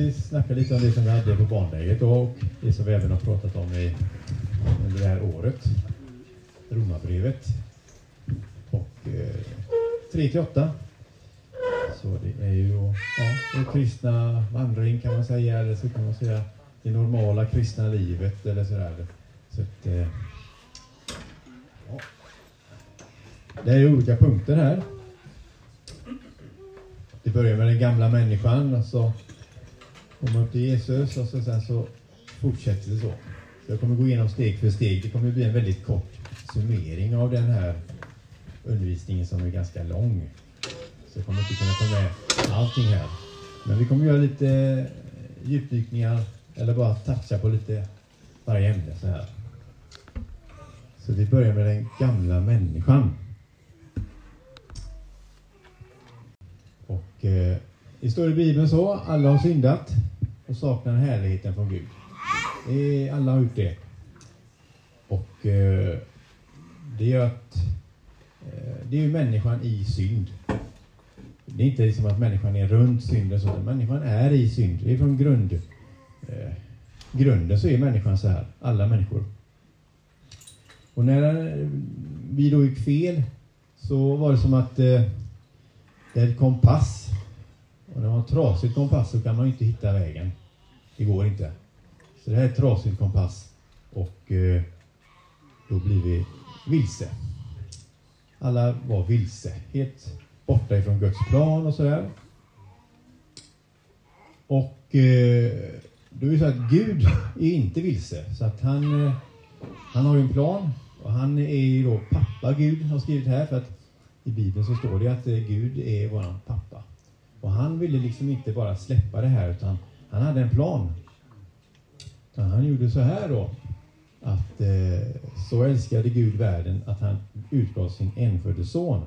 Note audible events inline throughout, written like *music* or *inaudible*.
Vi snacka lite om det som vi hade på barnläget och det som vi även har pratat om i, under det här året. Romarbrevet. Och eh, 3 till 8. Så det är ju ja, den kristna vandring kan man säga, eller så kan man säga det normala kristna livet eller sådär. Så att, eh, ja. Det är olika punkter här. Det börjar med den gamla människan och så kommer man upp till Jesus och så, sen så fortsätter det så. så. Jag kommer gå igenom steg för steg. Det kommer bli en väldigt kort summering av den här undervisningen som är ganska lång. Så jag kommer inte kunna ta med allting här. Men vi kommer göra lite eh, djupdykningar eller bara toucha på lite varje ämne så här. Så vi börjar med den gamla människan. Och eh, det står i Bibeln så, alla har syndat och saknar härligheten från Gud. Det alla har gjort det. Och eh, det gör att eh, det är ju människan i synd. Det är inte liksom att människan är runt synden, utan människan är i synd. Det är från grund, eh, grunden så är människan så här, alla människor. Och när eh, vi då gick fel så var det som att eh, det är ett kompass. Och när man har trasigt kompass så kan man inte hitta vägen. Det går inte. Så det här är ett trasigt kompass och eh, då blir vi vilse. Alla var vilse, helt borta ifrån Guds plan och sådär. Och eh, då är det så att Gud är inte vilse, så att han, eh, han har ju en plan och han är ju då pappa Gud har skrivit här för att i Bibeln så står det att eh, Gud är våran pappa. Och han ville liksom inte bara släppa det här utan han hade en plan. Så han gjorde så här då. Att eh, så älskade Gud världen att han utgav sin enfödde son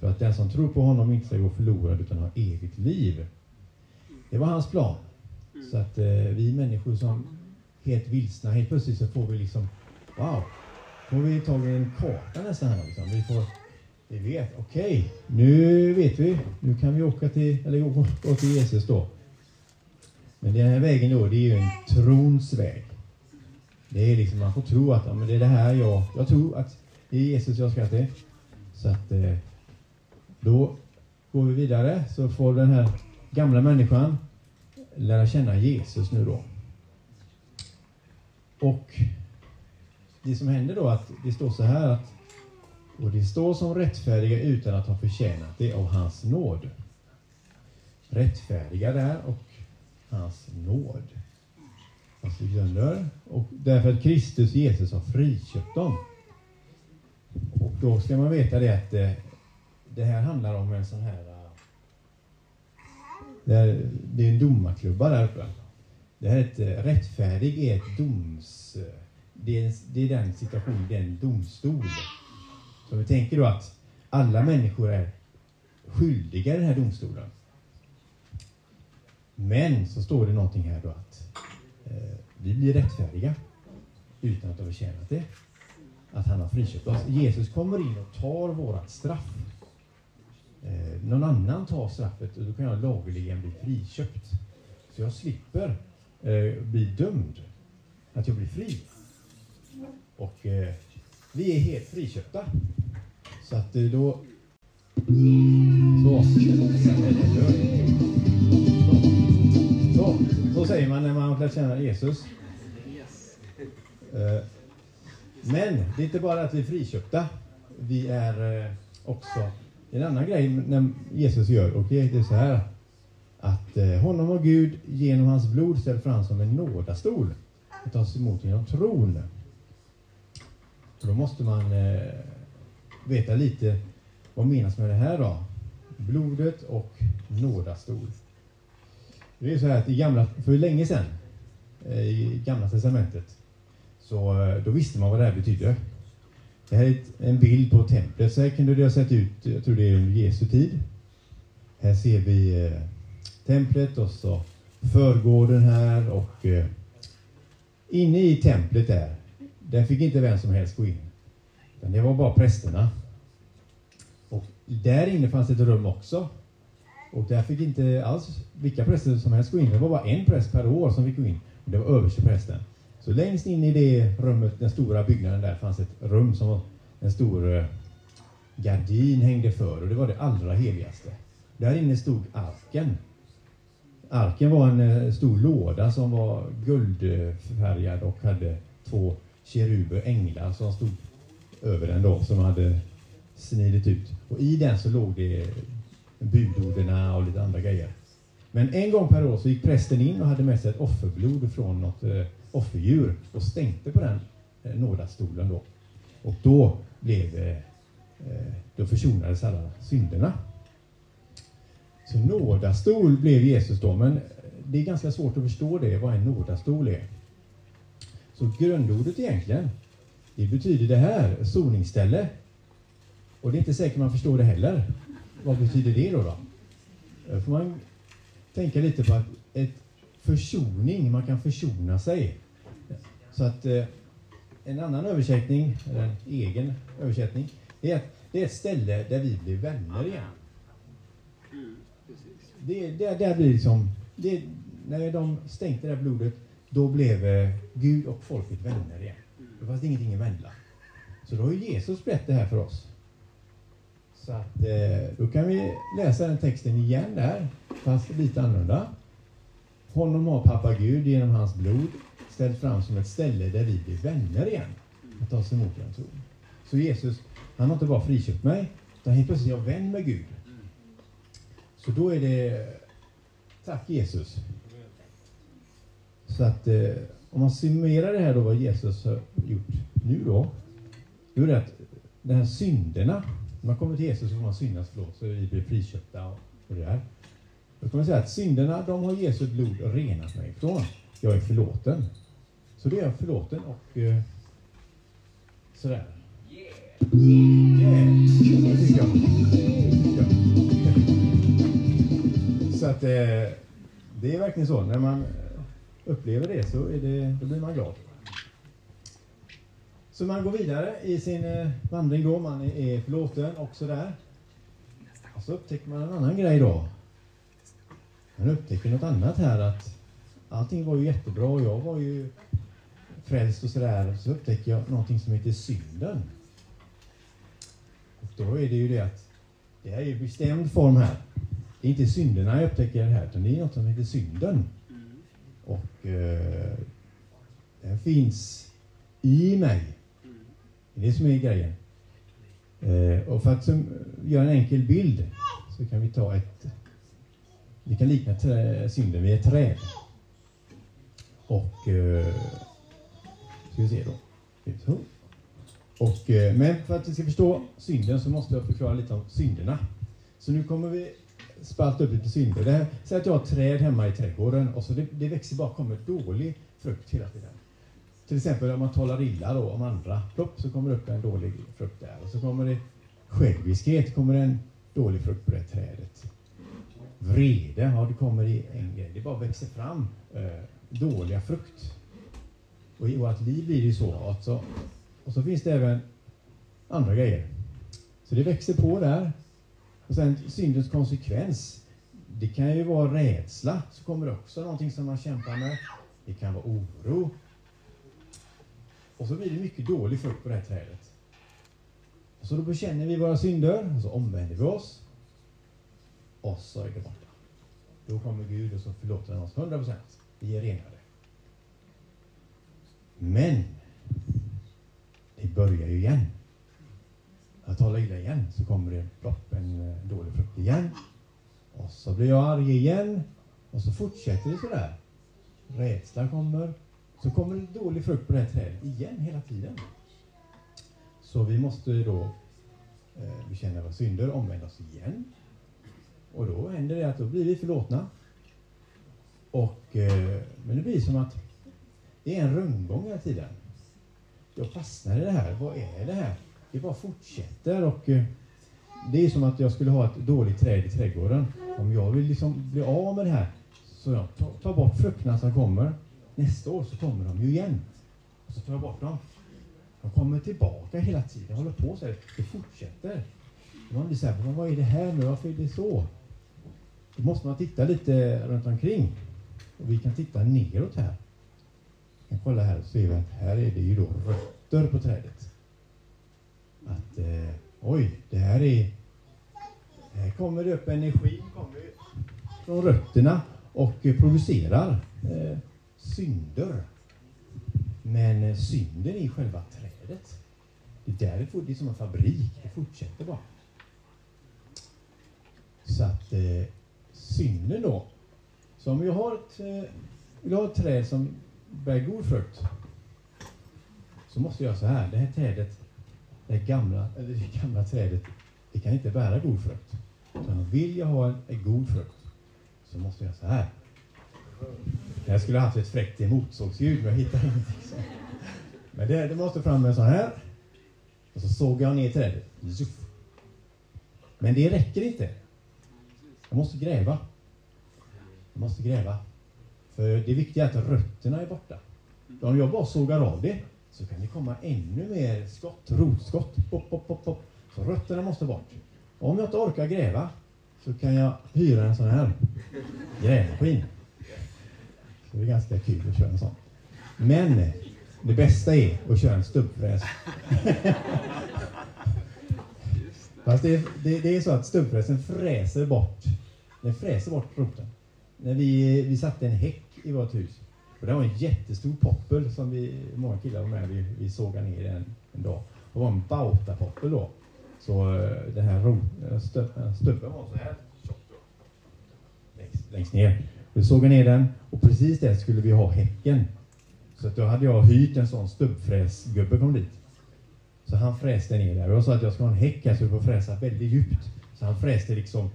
för att den som tror på honom inte ska gå förlorad utan ha evigt liv. Det var hans plan. Så att eh, vi människor som helt vilsna, helt plötsligt så får vi liksom, wow, får vi tag i en karta nästan här liksom. Vi får, vi vet, okej, okay, nu vet vi, nu kan vi åka till, eller gå, gå till Jesus då. Men den här vägen då, det är ju en trons väg. Det är liksom, man får tro att, ja, men det är det här jag, jag tror att det är Jesus jag ska till. Så att eh, då går vi vidare så får den här gamla människan lära känna Jesus nu då. Och det som händer då att det står så här att och det står som rättfärdiga utan att ha förtjänat det av hans nåd. Rättfärdiga där och hans nåd. Alltså och därför att Kristus Jesus har friköpt dem. Och då ska man veta det att det, det här handlar om en sån här eh, det är, det är en domarklubba där uppe. Det här är ett, eh, rättfärdig är ett doms... Det är, det är den situationen, det är en domstol. Så vi tänker då att alla människor är skyldiga i den här domstolen. Men så står det någonting här då att eh, vi blir rättfärdiga utan att ha förtjänat det. Att han har friköpt oss. Jesus kommer in och tar vårat straff. Eh, någon annan tar straffet och då kan jag lagligen bli friköpt. Så jag slipper eh, bli dömd. Att jag blir fri. Och eh, vi är helt friköpta. Så att eh, då... Så. Så, så säger man när man har lärt känna Jesus. Eh, men det är inte bara att vi är friköpta. Vi är eh, också en annan grej när Jesus gör, och det är så här att honom har Gud genom hans blod ställt fram som en nådastol att tas emot genom tron. Så då måste man eh, veta lite vad menas med det här då? Blodet och nådastol. Det är så här att i gamla, för länge sedan, eh, i Gamla Testamentet, så eh, då visste man vad det här betydde. Det här är en bild på templet. Så här kunde det ha sett ut, jag tror det är under Jesu tid. Här ser vi eh, templet och så förgården här och eh, inne i templet där, där fick inte vem som helst gå in. Utan det var bara prästerna. Och där inne fanns ett rum också. Och där fick inte alls vilka präster som helst gå in. Det var bara en präst per år som fick gå in. Och det var översteprästen. Så längst in i det rummet, den stora byggnaden där, fanns ett rum som en stor eh, gardin hängde för och det var det allra heligaste. Där inne stod arken. Arken var en eh, stor låda som var guldfärgad och hade två keruber, änglar, som stod över den då, som hade snidit ut. Och i den så låg det budorderna och lite andra grejer. Men en gång per år så gick prästen in och hade med sig ett offerblod från något eh, offerdjur och stänkte på den eh, nådastolen då. Och då blev eh, eh, då försonades alla synderna. Så nådastol blev Jesus då, men det är ganska svårt att förstå det, vad en nådastol är. Så grundordet egentligen, det betyder det här, soningsställe. Och det är inte säkert man förstår det heller. Vad betyder det då? då? Då får man tänka lite på att ett försoning, man kan försona sig. Så att eh, en annan översättning, eller en egen översättning, är att det är ett ställe där vi blir vänner igen. Det, det, där blir liksom, det, när de stänkte det där blodet, då blev eh, Gud och folket vänner igen. Då fanns det ingenting emellan. Så då har Jesus berättat det här för oss. Så att, eh, då kan vi läsa den texten igen där, fast lite annorlunda. Honom har pappa Gud genom hans blod ställt fram som ett ställe där vi blir vänner igen. Att ta oss emot genom tron. Så Jesus, han har inte bara friköpt mig, utan helt plötsligt är jag vän med Gud. Så då är det, tack Jesus. Så att eh, om man summerar det här då, vad Jesus har gjort nu då, då är det att de här synderna, när man kommer till Jesus så får man syndas förlåt, så vi blir friköpta och, och det där. Då kan man säga att synderna, de har Jesu blod renat mig ifrån. Jag är förlåten. Så då är jag förlåten och eh, sådär. Yeah! yeah. Det tycker jag. Så att eh, det är verkligen så. När man upplever det så är det, då blir man glad. Så man går vidare i sin eh, vandring då, man är förlåten och sådär. Och så upptäcker man en annan grej då. Man upptäcker något annat här att allting var ju jättebra och jag var ju frälst och sådär. Så upptäcker jag någonting som heter synden. Och då är det ju det att det är ju bestämd form här. Det är inte synderna jag upptäcker här, utan det är något som heter synden. Och eh, den finns i mig. Det är det som är grejen. Eh, och för att som, eh, göra en enkel bild så kan vi ta ett... Vi kan likna trä, synden vid ett träd. Och... Eh, ska vi se då. Och, eh, men för att vi ska förstå synden så måste jag förklara lite om synderna. Så nu kommer vi spalta upp lite synder. Det säg att jag har träd hemma i trädgården och så det, det växer bara kommer dålig frukt hela tiden. Till exempel om man talar illa då om andra, plopp så kommer det upp en dålig frukt där. Och så kommer det själviskhet, kommer en dålig frukt på det trädet. Vrede, ja det kommer i en grej. Det bara växer fram eh, dåliga frukt. Och i vårt liv blir det ju så. Alltså. Och så finns det även andra grejer. Så det växer på där. Och sen syndens konsekvens. Det kan ju vara rädsla, så kommer det också någonting som man kämpar med. Det kan vara oro. Och så blir det mycket dålig frukt på det här trädet. Och så då bekänner vi våra synder, och så omvänder vi oss. Och så är det borta. Då kommer Gud och så förlåter han oss 100 procent. Vi är renade. Men det börjar ju igen jag talar illa igen så kommer det plopp en eh, dålig frukt igen. Och så blir jag arg igen. Och så fortsätter det sådär. Rädslan kommer. Så kommer det dålig frukt på det här trädet igen hela tiden. Så vi måste då eh, bekänna våra synder, omvända oss igen. Och då händer det att då blir vi förlåtna. Och, eh, men det blir som att det är en rundgång hela tiden. Jag fastnar i det här. Vad är det här? Det bara fortsätter och eh, det är som att jag skulle ha ett dåligt träd i trädgården. Om jag vill liksom bli av med det här så jag tar, tar bort frukterna som kommer. Nästa år så kommer de ju igen. Och så tar jag bort dem. De kommer tillbaka hela tiden, håller på så här. Det fortsätter. Man blir så här, vad är det här nu? Varför är det så? då måste man titta lite runt omkring. Och vi kan titta neråt här. Vi kan kolla här så ser vi att här är det ju då rötter på trädet. Att eh, oj, det här är... Här kommer det upp energi kommer från rötterna och producerar eh, synder. Men eh, synden är själva trädet. Det är där det är som en fabrik, det fortsätter bara. Så att eh, synden då, så om vi har ett, eh, vill ha ett träd som bär god frukt, så måste jag göra så här, det här trädet, det gamla, eller det gamla trädet, det kan inte bära god frukt. Så vill jag ha en, en god frukt, så måste jag göra så här. Jag skulle ha haft ett fräckt motorsågsljud, men jag hittar ingenting. Så. Men det, det måste fram med en sån här. Och så såg jag ner trädet. Men det räcker inte. Jag måste gräva. Jag måste gräva. För det viktiga är att rötterna är borta. Om jag bara sågar av det så kan det komma ännu mer skott, rotskott. Pop, pop, pop, pop. Så rötterna måste bort. Och om jag inte orkar gräva så kan jag hyra en sån här grävmaskin. Så det är ganska kul att köra en sån. Men eh, det bästa är att köra en stubbfräs. *laughs* Fast det, det, det, är så att stubbfräsen fräser bort, den fräser bort roten. När vi, vi satte en häck i vårt hus. Och det var en jättestor poppel som vi, många killar var med, vi, vi sågade ner en, en dag. Det var en bautapoppel då. Så eh, den här stubben var så här längst, längst ner. Vi såg ner den och precis där skulle vi ha häcken. Så att då hade jag hyrt en sån stubbfräsgubbe kom dit. Så han fräste ner där. Jag sa att jag ska ha en häck här så du får fräsa väldigt djupt. Så han fräste liksom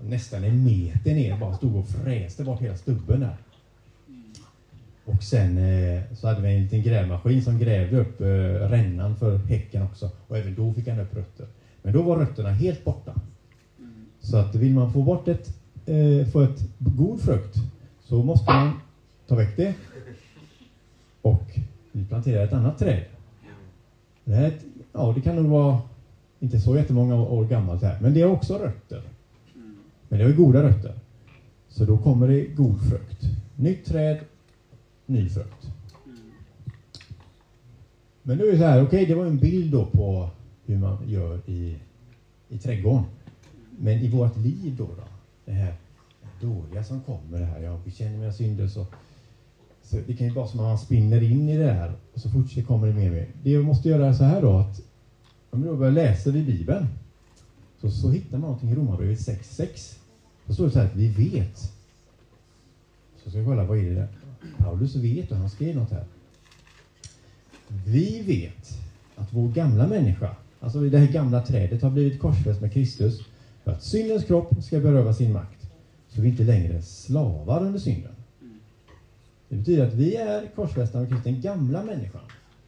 nästan en meter ner, bara stod och fräste bort hela stubben där. Och sen eh, så hade vi en liten grävmaskin som grävde upp eh, rännan för häcken också. Och även då fick han upp rötter. Men då var rötterna helt borta. Så att vill man få bort ett, eh, få ett god frukt så måste man ta väck det. Och vi planterar ett annat träd. Det, här, ja, det kan nog vara inte så jättemånga år gammalt här, men det har också rötter. Men det har goda rötter. Så då kommer det god frukt. Nytt träd, ny frukt. Men nu är det så här, okej okay, det var en bild då på hur man gör i, i trädgården. Men i vårt liv då, då det här dåliga som kommer, det här, jag bekänner mina synder så, så det kan ju vara som att man spinner in i det här och så fortsätter kommer det mer och mer. Det jag måste göra är så här då att om jag börjar läsa i Bibeln så, så hittar man någonting i Romarbrevet 6.6. Då står det så här att vi vet. Så ska vi kolla, vad är det där? Paulus vet och han skrev något här. Vi vet att vår gamla människa, alltså det här gamla trädet, har blivit korsfäst med Kristus för att syndens kropp ska beröva sin makt, så vi inte längre är slavar under synden. Det betyder att vi är korsfästa med Kristus, den gamla människan.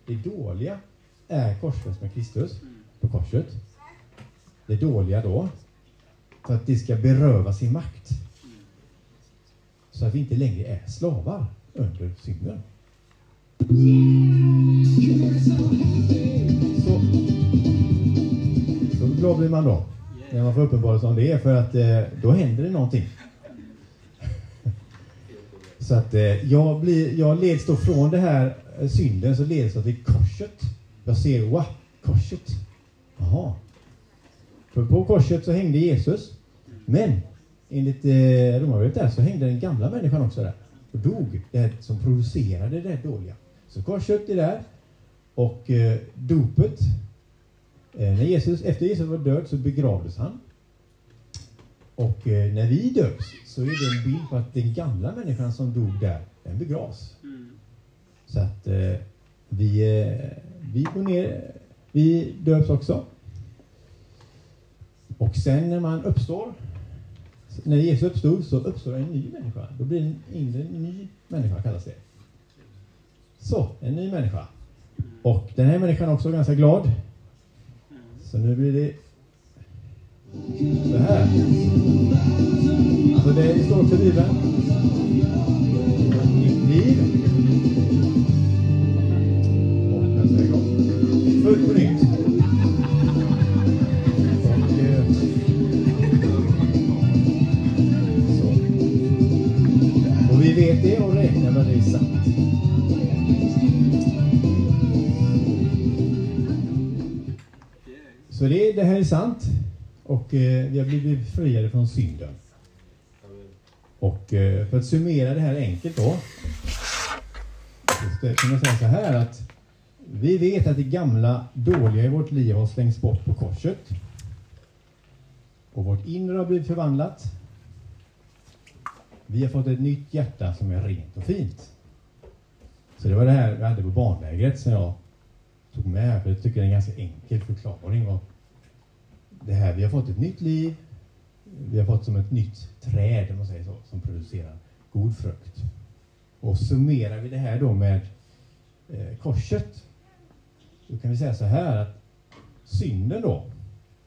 Det dåliga är korsfäst med Kristus på korset. Det dåliga då, för att det ska beröva sin makt. Så att vi inte längre är slavar under synden. Så, så glad blir man då, när man får uppenbarelse om det, för att eh, då händer det någonting. *laughs* Så att eh, jag, blir, jag leds då från det här eh, synden, så leds jag till korset. Jag ser, wow, korset. Jaha. För på korset så hängde Jesus. Men enligt eh, Romarbrevet där så hängde den gamla människan också där och dog, det som producerade det dåliga. Så korset är där och eh, dopet, eh, när Jesus, efter Jesus var död så begravdes han. Och eh, när vi döps så är det en bild på att den gamla människan som dog där, den begravs. Mm. Så att eh, vi, eh, vi går ner, vi döps också. Och sen när man uppstår när Jesus uppstod så uppstår en ny människa. Då blir en inre ny människa kallas det. Så, en ny människa. Och den här människan är också ganska glad. Så nu blir det så här. Alltså det står också i Bibeln. Vi vet det och räknar med det är sant. Så det, det här är sant. Och eh, vi har blivit befriade från synden. Och eh, för att summera det här enkelt då. Just det, kan man säga så här att vi vet att det gamla dåliga i vårt liv har slängts bort på korset. Och vårt inre har blivit förvandlat vi har fått ett nytt hjärta som är rent och fint. Så det var det här vi hade på barnlägret som jag tog med för jag tycker det är en ganska enkel förklaring. Och det här, vi har fått ett nytt liv. Vi har fått som ett nytt träd, om man säger så, som producerar god frukt. Och summerar vi det här då med eh, korset, då kan vi säga så här att synden då,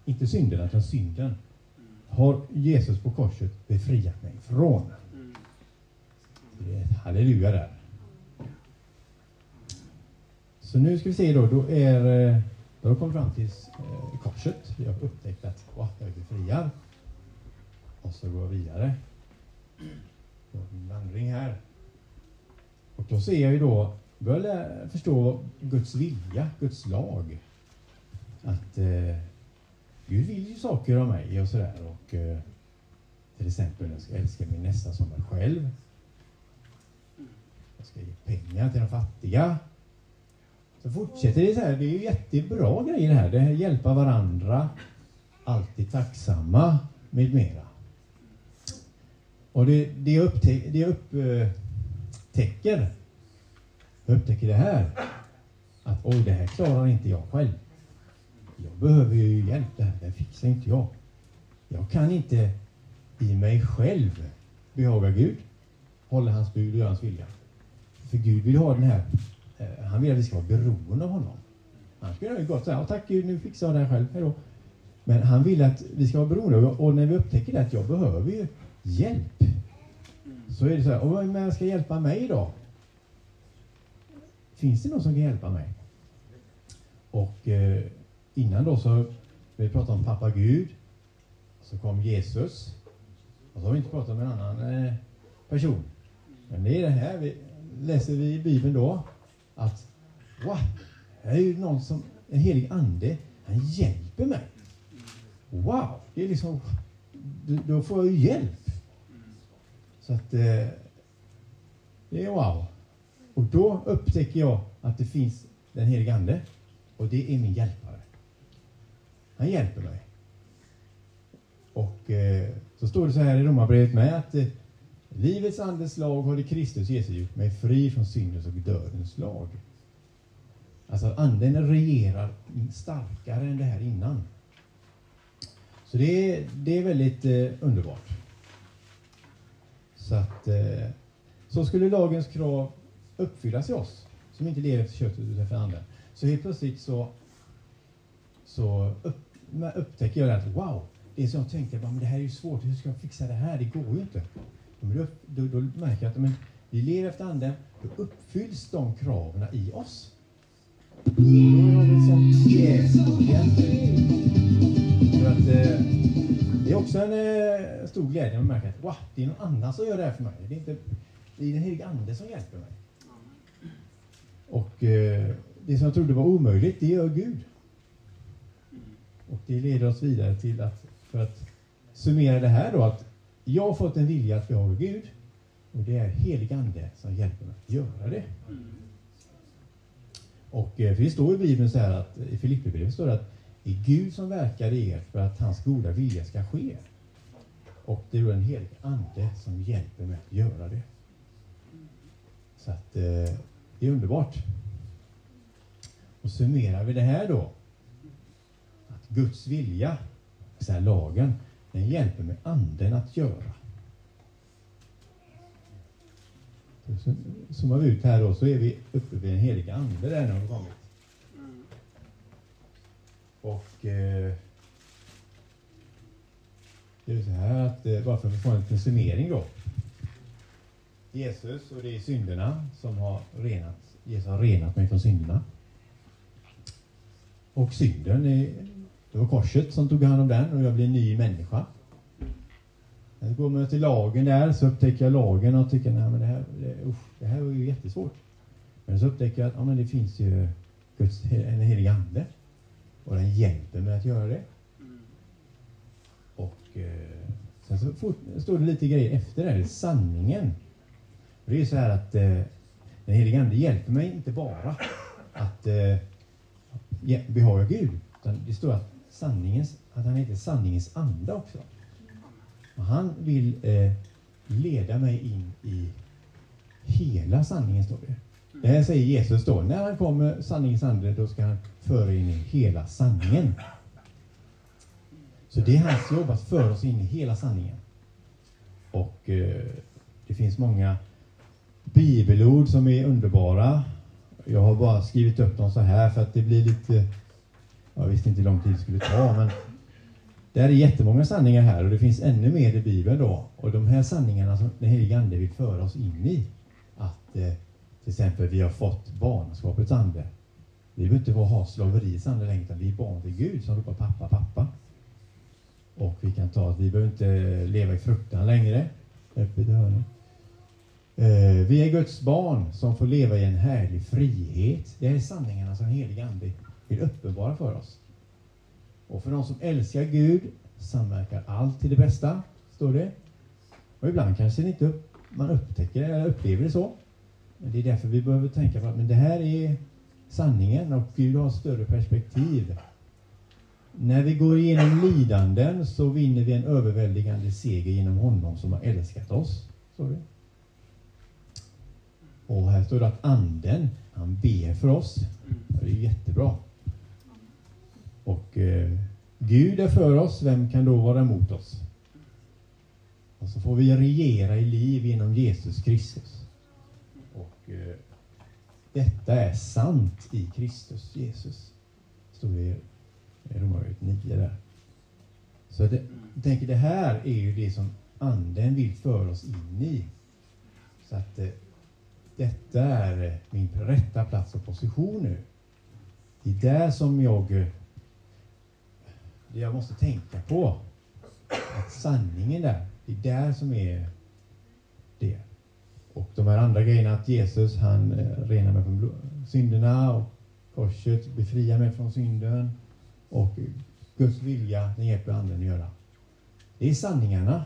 inte synden, utan synden, har Jesus på korset befriat mig från. Det är ett halleluja där. Så nu ska vi se då, då är då har vi kommit fram till eh, korset. Vi har upptäckt att wow, jag är befriad. Och så går vi vidare. På en vandring här. Och då ser jag ju då, börjar förstå Guds vilja, Guds lag. Att eh, Gud vill ju saker av mig och sådär. Och, eh, till exempel, jag ska älska min nästa som mig själv. Jag ska ge pengar till de fattiga. Så fortsätter det så här, det är ju jättebra grejer det här. Det här hjälpa varandra, alltid tacksamma med mera. Och det, det, jag, upptäck, det jag upptäcker, jag upptäcker det här, att oj, det här klarar inte jag själv. Jag behöver ju hjälp, det här det fixar inte jag. Jag kan inte i mig själv behaga Gud, hålla hans bud och göra hans vilja. För Gud vill ha den här eh, han vill att vi ska vara beroende av honom. Annars skulle ju gott ja, tack Gud, nu fixar jag det här själv, hejdå. Men han vill att vi ska vara beroende och när vi upptäcker det att jag behöver ju hjälp. Så är det så här, och vem ska hjälpa mig då? Finns det någon som kan hjälpa mig? Och eh, innan då så, vi pratade om pappa Gud, så kom Jesus, och så har vi inte pratat om en annan eh, person. Men det är det här, vi, läser vi i Bibeln då, att wow, här är ju någon som, en helig ande, han hjälper mig. Wow, det är liksom, då får jag ju hjälp. Så att eh, det är wow. Och då upptäcker jag att det finns den helige Ande och det är min hjälpare. Han hjälper mig. Och eh, så står det så här i Romarbrevet med att eh, Livets andes lag har i Kristus Jesus gjort mig fri från syndens och dödens lag. Alltså anden regerar starkare än det här innan. Så det är, det är väldigt eh, underbart. Så att eh, så skulle lagens krav uppfyllas i oss som inte lever efter köttet utan för anden. Så helt plötsligt så, så upp, upptäcker jag att wow, det som jag tänkte, men det här är ju svårt, hur ska jag fixa det här? Det går ju inte. Då, då, då märker jag att men, vi lever efter Anden, då uppfylls de kraven i oss. Då har vi som För att, eh, det är också en eh, stor glädje att märka att wow, det är någon annan som gör det här för mig. Det är, inte, det är den helige Ande som hjälper mig. Och eh, det som jag trodde var omöjligt, det gör Gud. Och det leder oss vidare till att, för att summera det här då, att jag har fått en vilja att behaga Gud och det är helig ande som hjälper mig att göra det. Och eh, för det står i Bibeln så här att i Filipperbrevet står det att det är Gud som verkar i er för att hans goda vilja ska ske. Och det är då en helig ande som hjälper mig att göra det. Så att eh, det är underbart. Och summerar vi det här då, att Guds vilja, så här lagen, den hjälper med anden att göra. Så zoomar vi ut här då, så är vi uppe vid den heliga ande där när vi kommit. Och eh, det är så här att, eh, bara för att få en liten summering då. Jesus och det är synderna som har renat, Jesus har renat mig från synderna. Och synden är det var korset som tog hand om den och jag blev en ny människa. När går man till lagen där så upptäcker jag lagen och tycker nej men det här, det, usch, det här var ju jättesvårt. Men så upptäcker jag att ja, men det finns ju Guds, en helig ande Och den hjälper mig att göra det. Och eh, sen så fort, står det lite grejer efter det här, sanningen. Och det är så här att eh, den helige Ande hjälper mig inte bara att eh, behaga Gud, utan det står att, sanningens, att han heter sanningens ande också. Och han vill eh, leda mig in i hela sanningen, står det. Det här säger Jesus då. När han kommer, sanningens ande, då ska han föra in i hela sanningen. Så det är hans jobb att föra oss in i hela sanningen. Och eh, det finns många bibelord som är underbara. Jag har bara skrivit upp dem så här för att det blir lite... Jag visste inte hur lång tid det skulle ta, men det är jättemånga sanningar här och det finns ännu mer i Bibeln då. Och de här sanningarna som den helige Ande vill föra oss in i. Att eh, till exempel vi har fått barnaskapets ande. Vi behöver inte ha slaveriets ande längre, utan vi är barn till Gud som ropar pappa, pappa. Och vi kan ta att vi behöver inte leva i fruktan längre. Öppet hörne. Eh, vi är Guds barn som får leva i en härlig frihet. Det är sanningarna som helig Ande saker uppenbara för oss. Och för de som älskar Gud samverkar allt till det bästa, står det. Och ibland kanske det inte man upptäcker eller upplever det så. Men det är därför vi behöver tänka på att men det här är sanningen och Gud har större perspektiv. När vi går igenom lidanden så vinner vi en överväldigande seger genom honom som har älskat oss. Står det. Och här står det att anden, han ber för oss. Det är jättebra. Och eh, Gud är för oss, vem kan då vara emot oss? Och så får vi regera i liv genom Jesus Kristus. Och eh, detta är sant i Kristus Jesus. Står det i Romarbrevet 9 där. Så det, jag tänker, det här är ju det som Anden vill föra oss in i. Så att eh, detta är min rätta plats och position nu. Det är där som jag eh, det jag måste tänka på. Att sanningen där, det är där som är det. Och de här andra grejerna, att Jesus han eh, renar mig från synderna och korset befriar mig från synden och Guds vilja, den hjälper anden att göra. Det är sanningarna.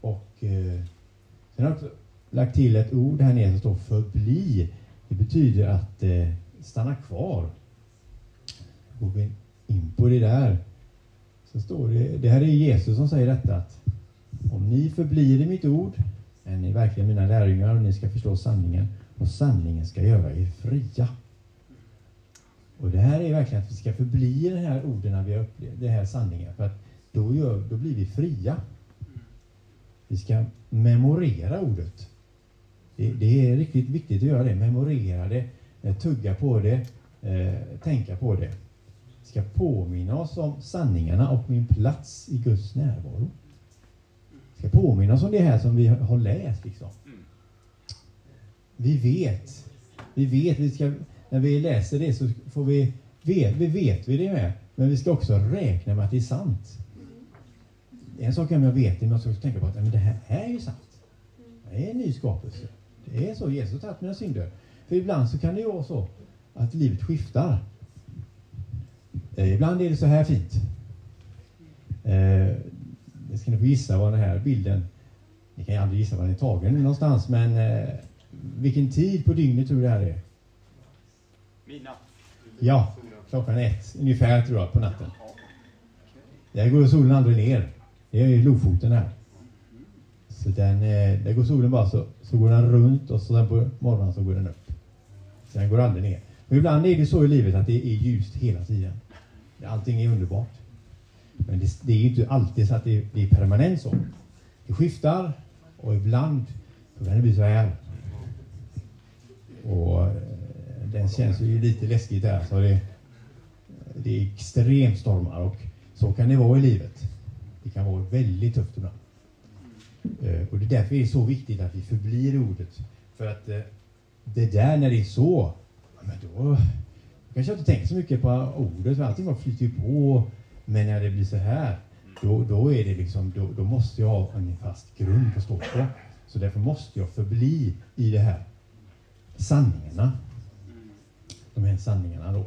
Och eh, sen har jag också lagt till ett ord här nere som står förbli. Det betyder att eh, stanna kvar. In på det där så står det, det här är Jesus som säger detta att om ni förblir i mitt ord är ni verkligen mina lärjungar och ni ska förstå sanningen och sanningen ska göra er fria. Och det här är verkligen att vi ska förbli i de här orden vi har upplevt, det här sanningen, för att då, gör, då blir vi fria. Vi ska memorera ordet. Det, det, är riktigt viktigt att göra det, memorera det, eh, tugga på det, eh, tänka på det. Ska påminna oss om sanningarna och min plats i Guds närvaro. Ska påminna oss om det här som vi har läst. Liksom. Vi vet, vi vet, vi ska, när vi läser det så får vi, vet, vi vet vi det med, men vi ska också räkna med att det är sant. En sak är om jag vet det, men jag ska också tänka på att men det här är ju sant. Det är en ny skapelse. Det är så, Jesus har tagit mina synder. För ibland så kan det ju vara så att livet skiftar. Eh, ibland är det så här fint. Eh, det ska ni få gissa vad den här bilden, ni kan ju aldrig gissa var den är tagen någonstans, men eh, vilken tid på dygnet tror du det här är? Mina. Ja, klockan ett ungefär tror jag på natten. Där går solen aldrig ner. Det är Lofoten här. Så den, eh, där går solen bara så, så går den runt och så sen på morgonen så går den upp. Så den går aldrig ner. Och ibland är det så i livet att det är ljust hela tiden. Allting är underbart. Men det, det är ju inte alltid så att det, det är permanent så. Det skiftar och ibland så kan det bli så här. Och eh, den känns ju lite läskigt där. Så det, det är extremstormar och så kan det vara i livet. Det kan vara väldigt tufft ibland. Eh, och det är därför det är så viktigt att vi förblir i ordet. För att eh, det där när det är så, men då kanske inte tänker så mycket på ordet, för allting bara flyter ju på. Men när det blir så här, då, då är det liksom, då, då måste jag ha en fast grund att stå på. Så därför måste jag förbli i det här sanningarna. De här sanningarna då.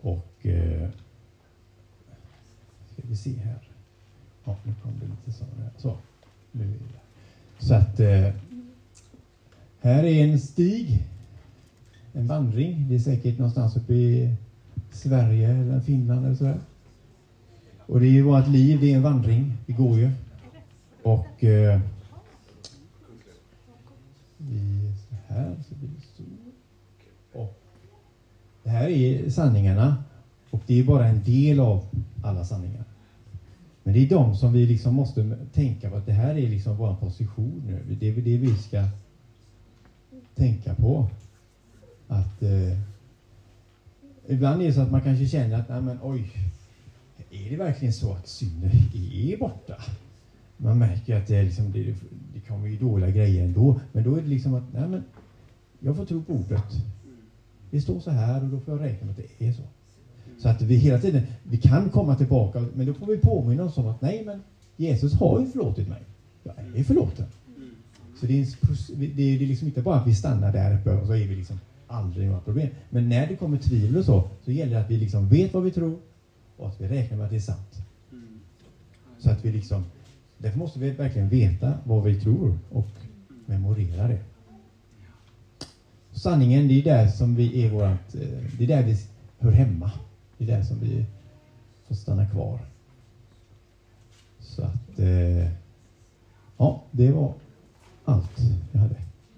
Och eh, ska vi se här. Ja, nu kom det lite så. Här. Så, nu är det. Så att eh, här är en stig, en vandring. Det är säkert någonstans uppe i Sverige eller Finland eller sådär. Och det är ju vårt liv, det är en vandring. Vi går ju. Och eh, vi så här så blir det så. Och det här är sanningarna och det är bara en del av alla sanningar. Men det är de som vi liksom måste tänka på att det här är liksom vår position nu. Det är det vi ska tänka på. Att eh, ibland är det så att man kanske känner att, nej men oj, är det verkligen så att synden är borta? Man märker att det, är liksom, det, det kommer ju dåliga grejer ändå. Men då är det liksom att, nej men, jag får tro på ordet. Det står så här och då får jag räkna med att det är så. Så att vi hela tiden, vi kan komma tillbaka, men då får vi påminna oss om att nej men, Jesus har ju förlåtit mig. Jag är förlåten. Så det är, det är liksom inte bara att vi stannar där uppe och så är vi liksom aldrig några problem. Men när det kommer tvivel och så, så gäller det att vi liksom vet vad vi tror och att vi räknar med att det är sant. Så att vi liksom, därför måste vi verkligen veta vad vi tror och memorera det. Sanningen, det är där som vi är vårat, eh, det är där vi hör hemma. Det är där som vi får stanna kvar. Så att, eh, ja, det var allt jag hade.